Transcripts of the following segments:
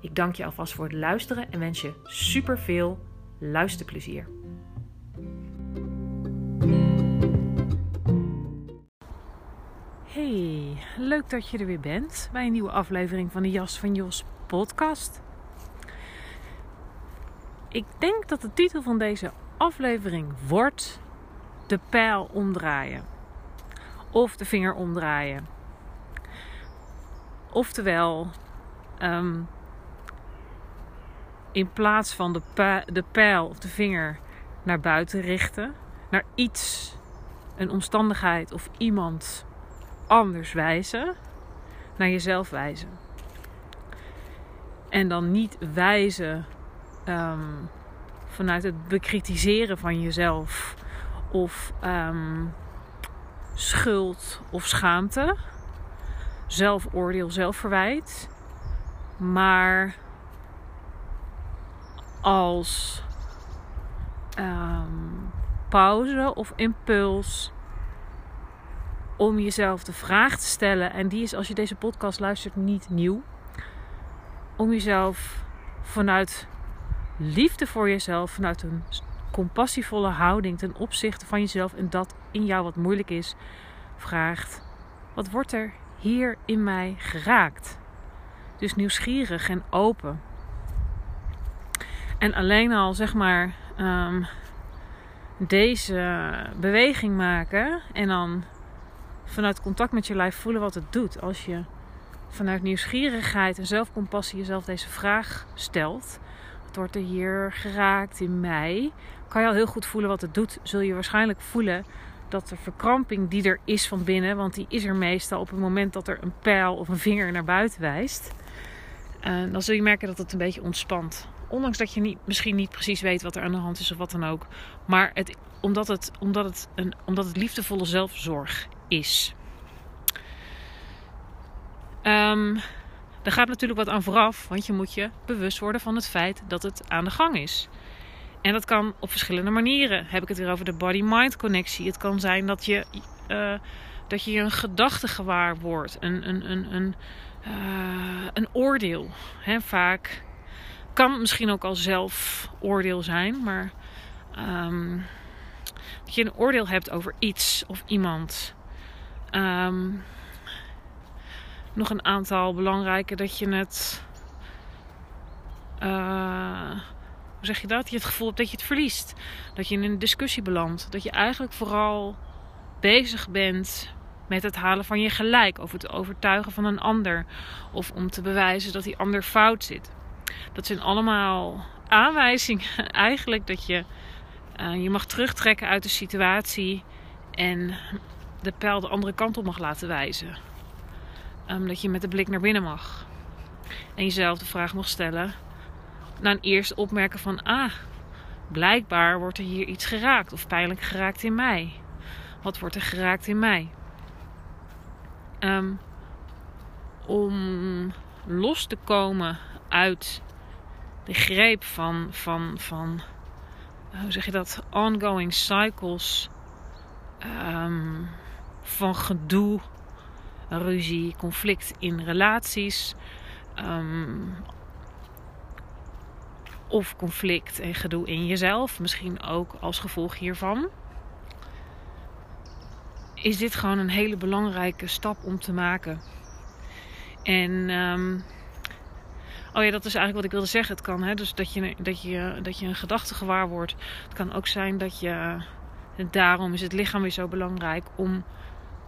Ik dank je alvast voor het luisteren en wens je super veel luisterplezier. Hey, leuk dat je er weer bent bij een nieuwe aflevering van de Jas van Jos podcast. Ik denk dat de titel van deze aflevering wordt De pijl omdraaien. Of de vinger omdraaien. Oftewel, um, in plaats van de, de pijl of de vinger naar buiten richten, naar iets, een omstandigheid of iemand anders wijzen, naar jezelf wijzen. En dan niet wijzen um, vanuit het bekritiseren van jezelf of um, schuld of schaamte, zelfoordeel, zelfverwijt, maar als um, pauze of impuls om jezelf de vraag te stellen. En die is als je deze podcast luistert niet nieuw. Om jezelf vanuit liefde voor jezelf, vanuit een compassievolle houding ten opzichte van jezelf en dat in jou wat moeilijk is, vraagt: wat wordt er hier in mij geraakt? Dus nieuwsgierig en open. En alleen al zeg maar um, deze beweging maken en dan vanuit contact met je lijf voelen wat het doet. Als je vanuit nieuwsgierigheid en zelfcompassie jezelf deze vraag stelt. Wat wordt er hier geraakt in mij? Kan je al heel goed voelen wat het doet. Zul je waarschijnlijk voelen dat de verkramping die er is van binnen, want die is er meestal op het moment dat er een pijl of een vinger naar buiten wijst. Uh, dan zul je merken dat het een beetje ontspant. Ondanks dat je niet, misschien niet precies weet wat er aan de hand is of wat dan ook. Maar het, omdat, het, omdat, het een, omdat het liefdevolle zelfzorg is. Um, er gaat natuurlijk wat aan vooraf, want je moet je bewust worden van het feit dat het aan de gang is. En dat kan op verschillende manieren. Heb ik het weer over de body-mind connectie. Het kan zijn dat je, uh, dat je een gedachte gewaar wordt, een, een, een, een, uh, een oordeel. Vaak kan misschien ook al zelfoordeel zijn, maar um, dat je een oordeel hebt over iets of iemand. Um, nog een aantal belangrijke dat je het. Uh, hoe zeg je dat? Je het gevoel hebt dat je het verliest. Dat je in een discussie belandt. Dat je eigenlijk vooral bezig bent met het halen van je gelijk. Of het overtuigen van een ander. Of om te bewijzen dat die ander fout zit. Dat zijn allemaal aanwijzingen eigenlijk dat je uh, je mag terugtrekken uit de situatie en de pijl de andere kant op mag laten wijzen. Um, dat je met de blik naar binnen mag. En jezelf de vraag mag stellen. Na een eerste opmerken van ah, blijkbaar wordt er hier iets geraakt of pijnlijk geraakt in mij. Wat wordt er geraakt in mij? Um, om los te komen uit de greep van, van, van hoe zeg je dat, ongoing cycles um, van gedoe, ruzie, conflict in relaties. Um, of conflict en gedoe in jezelf, misschien ook als gevolg hiervan. Is dit gewoon een hele belangrijke stap om te maken. En um, Oh ja, dat is eigenlijk wat ik wilde zeggen. Het kan, hè, dus dat je, dat je, dat je een gedachte gewaar wordt. Het kan ook zijn dat je. Daarom is het lichaam weer zo belangrijk om,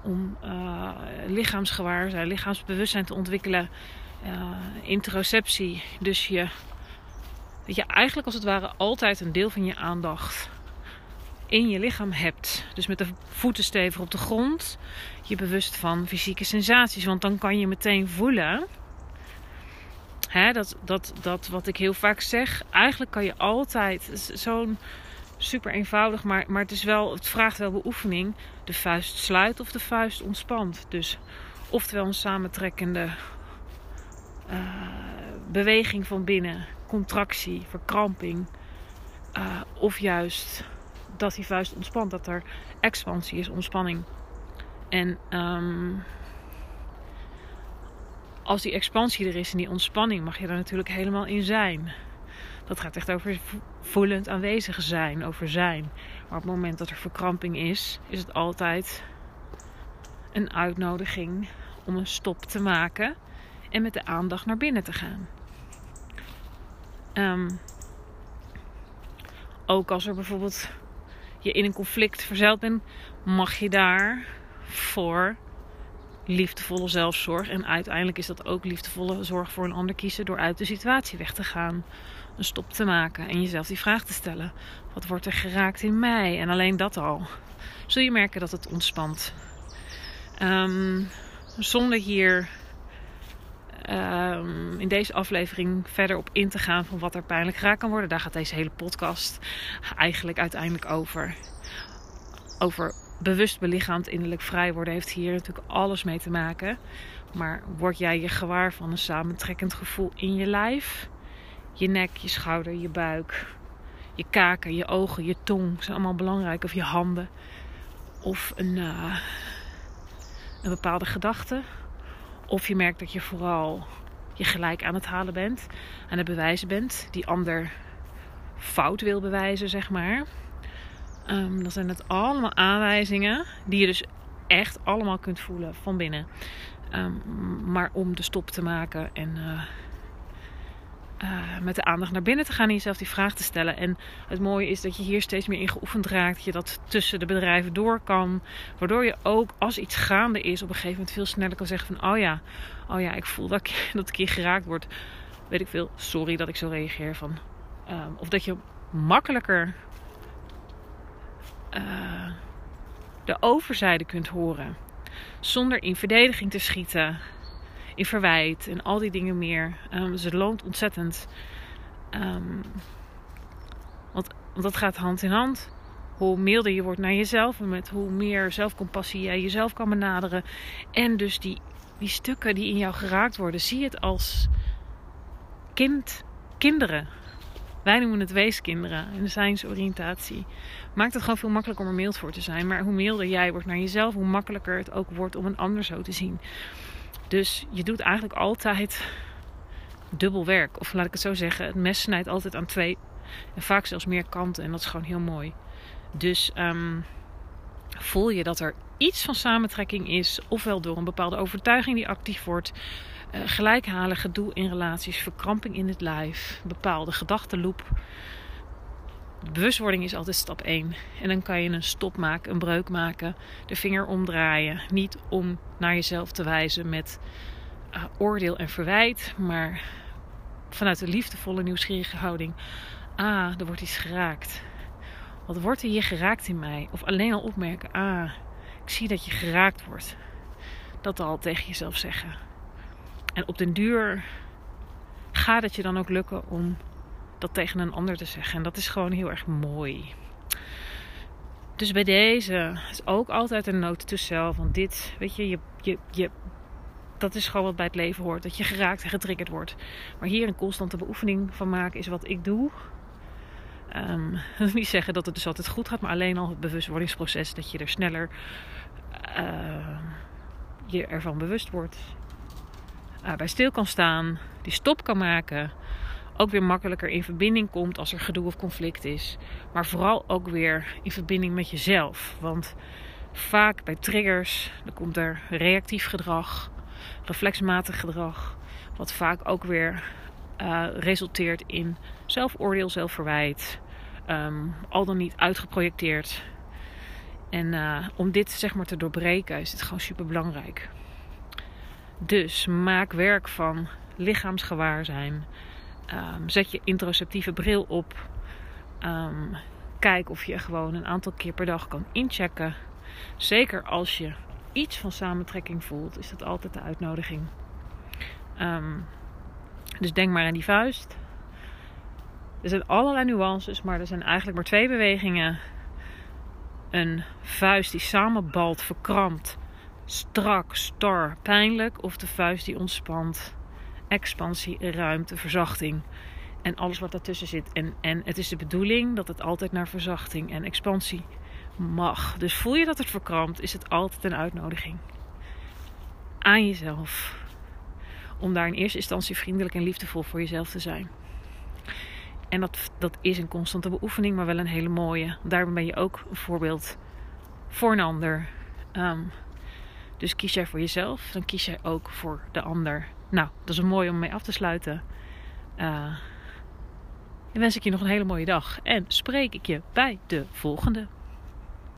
om uh, lichaamsgewaar zijn, lichaamsbewustzijn te ontwikkelen. Uh, interoceptie. Dus je, dat je eigenlijk als het ware altijd een deel van je aandacht in je lichaam hebt. Dus met de voeten stevig op de grond. Je bewust van fysieke sensaties. Want dan kan je meteen voelen. Hè, dat, dat, dat wat ik heel vaak zeg. Eigenlijk kan je altijd. Zo'n super eenvoudig. Maar, maar het, is wel, het vraagt wel beoefening. De vuist sluit of de vuist ontspant. Dus oftewel een samentrekkende uh, beweging van binnen. Contractie, verkramping. Uh, of juist dat die vuist ontspant. Dat er expansie is, ontspanning. En um, als die expansie er is en die ontspanning, mag je er natuurlijk helemaal in zijn. Dat gaat echt over voelend aanwezig zijn, over zijn. Maar op het moment dat er verkramping is, is het altijd een uitnodiging om een stop te maken en met de aandacht naar binnen te gaan. Um, ook als er bijvoorbeeld je in een conflict verzeild bent, mag je daar voor liefdevolle zelfzorg. En uiteindelijk is dat ook liefdevolle zorg voor een ander kiezen door uit de situatie weg te gaan. Een stop te maken en jezelf die vraag te stellen: wat wordt er geraakt in mij? En alleen dat al. Zul je merken dat het ontspant. Um, zonder hier um, in deze aflevering verder op in te gaan van wat er pijnlijk geraakt kan worden. Daar gaat deze hele podcast eigenlijk uiteindelijk over. Over bewust belichaamd innerlijk vrij worden heeft hier natuurlijk alles mee te maken. Maar word jij je gewaar van een samentrekkend gevoel in je lijf? Je nek, je schouder, je buik, je kaken, je ogen, je tong zijn allemaal belangrijk. Of je handen. Of een, uh, een bepaalde gedachte. Of je merkt dat je vooral je gelijk aan het halen bent, aan het bewijzen bent, die ander fout wil bewijzen, zeg maar. Um, dan zijn het allemaal aanwijzingen die je dus echt allemaal kunt voelen van binnen. Um, maar om de stop te maken en uh, uh, met de aandacht naar binnen te gaan en jezelf die vraag te stellen. En het mooie is dat je hier steeds meer in geoefend raakt. Dat je dat tussen de bedrijven door kan. Waardoor je ook als iets gaande is op een gegeven moment veel sneller kan zeggen van... Oh ja, oh ja ik voel dat ik, dat ik hier geraakt word. Weet ik veel, sorry dat ik zo reageer van... Um, of dat je makkelijker uh, de overzijde kunt horen. Zonder in verdediging te schieten in verwijt en al die dingen meer. Um, het loont ontzettend. Um, want, want dat gaat hand in hand. Hoe milder je wordt naar jezelf en met hoe meer zelfcompassie jij jezelf kan benaderen. En dus die, die stukken die in jou geraakt worden, zie het als kind, kinderen. Wij noemen het weeskinderen in de zijnsoriëntatie. Maakt het gewoon veel makkelijker om er mild voor te zijn. Maar hoe milder jij wordt naar jezelf, hoe makkelijker het ook wordt om een ander zo te zien. Dus je doet eigenlijk altijd dubbel werk. Of laat ik het zo zeggen, het mes snijdt altijd aan twee en vaak zelfs meer kanten. En dat is gewoon heel mooi. Dus um, voel je dat er iets van samentrekking is, ofwel door een bepaalde overtuiging die actief wordt, uh, gelijk halen, gedoe in relaties, verkramping in het lijf, bepaalde gedachtenloop bewustwording is altijd stap 1. En dan kan je een stop maken, een breuk maken, de vinger omdraaien. Niet om naar jezelf te wijzen met uh, oordeel en verwijt, maar vanuit een liefdevolle, nieuwsgierige houding. Ah, er wordt iets geraakt. Wat wordt er hier geraakt in mij? Of alleen al opmerken, ah, ik zie dat je geraakt wordt. Dat al tegen jezelf zeggen. En op den duur gaat het je dan ook lukken om dat tegen een ander te zeggen. En dat is gewoon heel erg mooi. Dus bij deze is ook altijd een note to self. Want dit, weet je, je, je, dat is gewoon wat bij het leven hoort. Dat je geraakt en getriggerd wordt. Maar hier een constante beoefening van maken is wat ik doe. Wil niet zeggen dat het dus altijd goed gaat, maar alleen al het bewustwordingsproces. Dat je er sneller uh, je ervan bewust wordt. Uh, bij stil kan staan, die stop kan maken ook weer makkelijker in verbinding komt als er gedoe of conflict is. Maar vooral ook weer in verbinding met jezelf. Want vaak bij triggers dan komt er reactief gedrag, reflexmatig gedrag. Wat vaak ook weer uh, resulteert in zelfoordeel, zelfverwijt, um, al dan niet uitgeprojecteerd. En uh, om dit zeg maar te doorbreken is het gewoon super belangrijk. Dus maak werk van lichaamsgewaarzijn. Um, zet je introceptieve bril op. Um, kijk of je gewoon een aantal keer per dag kan inchecken. Zeker als je iets van samentrekking voelt, is dat altijd de uitnodiging. Um, dus denk maar aan die vuist. Er zijn allerlei nuances, maar er zijn eigenlijk maar twee bewegingen. Een vuist die samenbalt, verkrampt, strak, star, pijnlijk. Of de vuist die ontspant, expansie, ruimte, verzachting. En alles wat daartussen zit. En, en het is de bedoeling dat het altijd naar verzachting en expansie mag. Dus voel je dat het verkrampt, is het altijd een uitnodiging aan jezelf. Om daar in eerste instantie vriendelijk en liefdevol voor jezelf te zijn. En dat, dat is een constante beoefening, maar wel een hele mooie. Daarom ben je ook een voorbeeld voor een ander. Um, dus kies jij voor jezelf, dan kies jij ook voor de ander. Nou, dat is een mooi om mee af te sluiten. Uh, en wens ik je nog een hele mooie dag. En spreek ik je bij de volgende.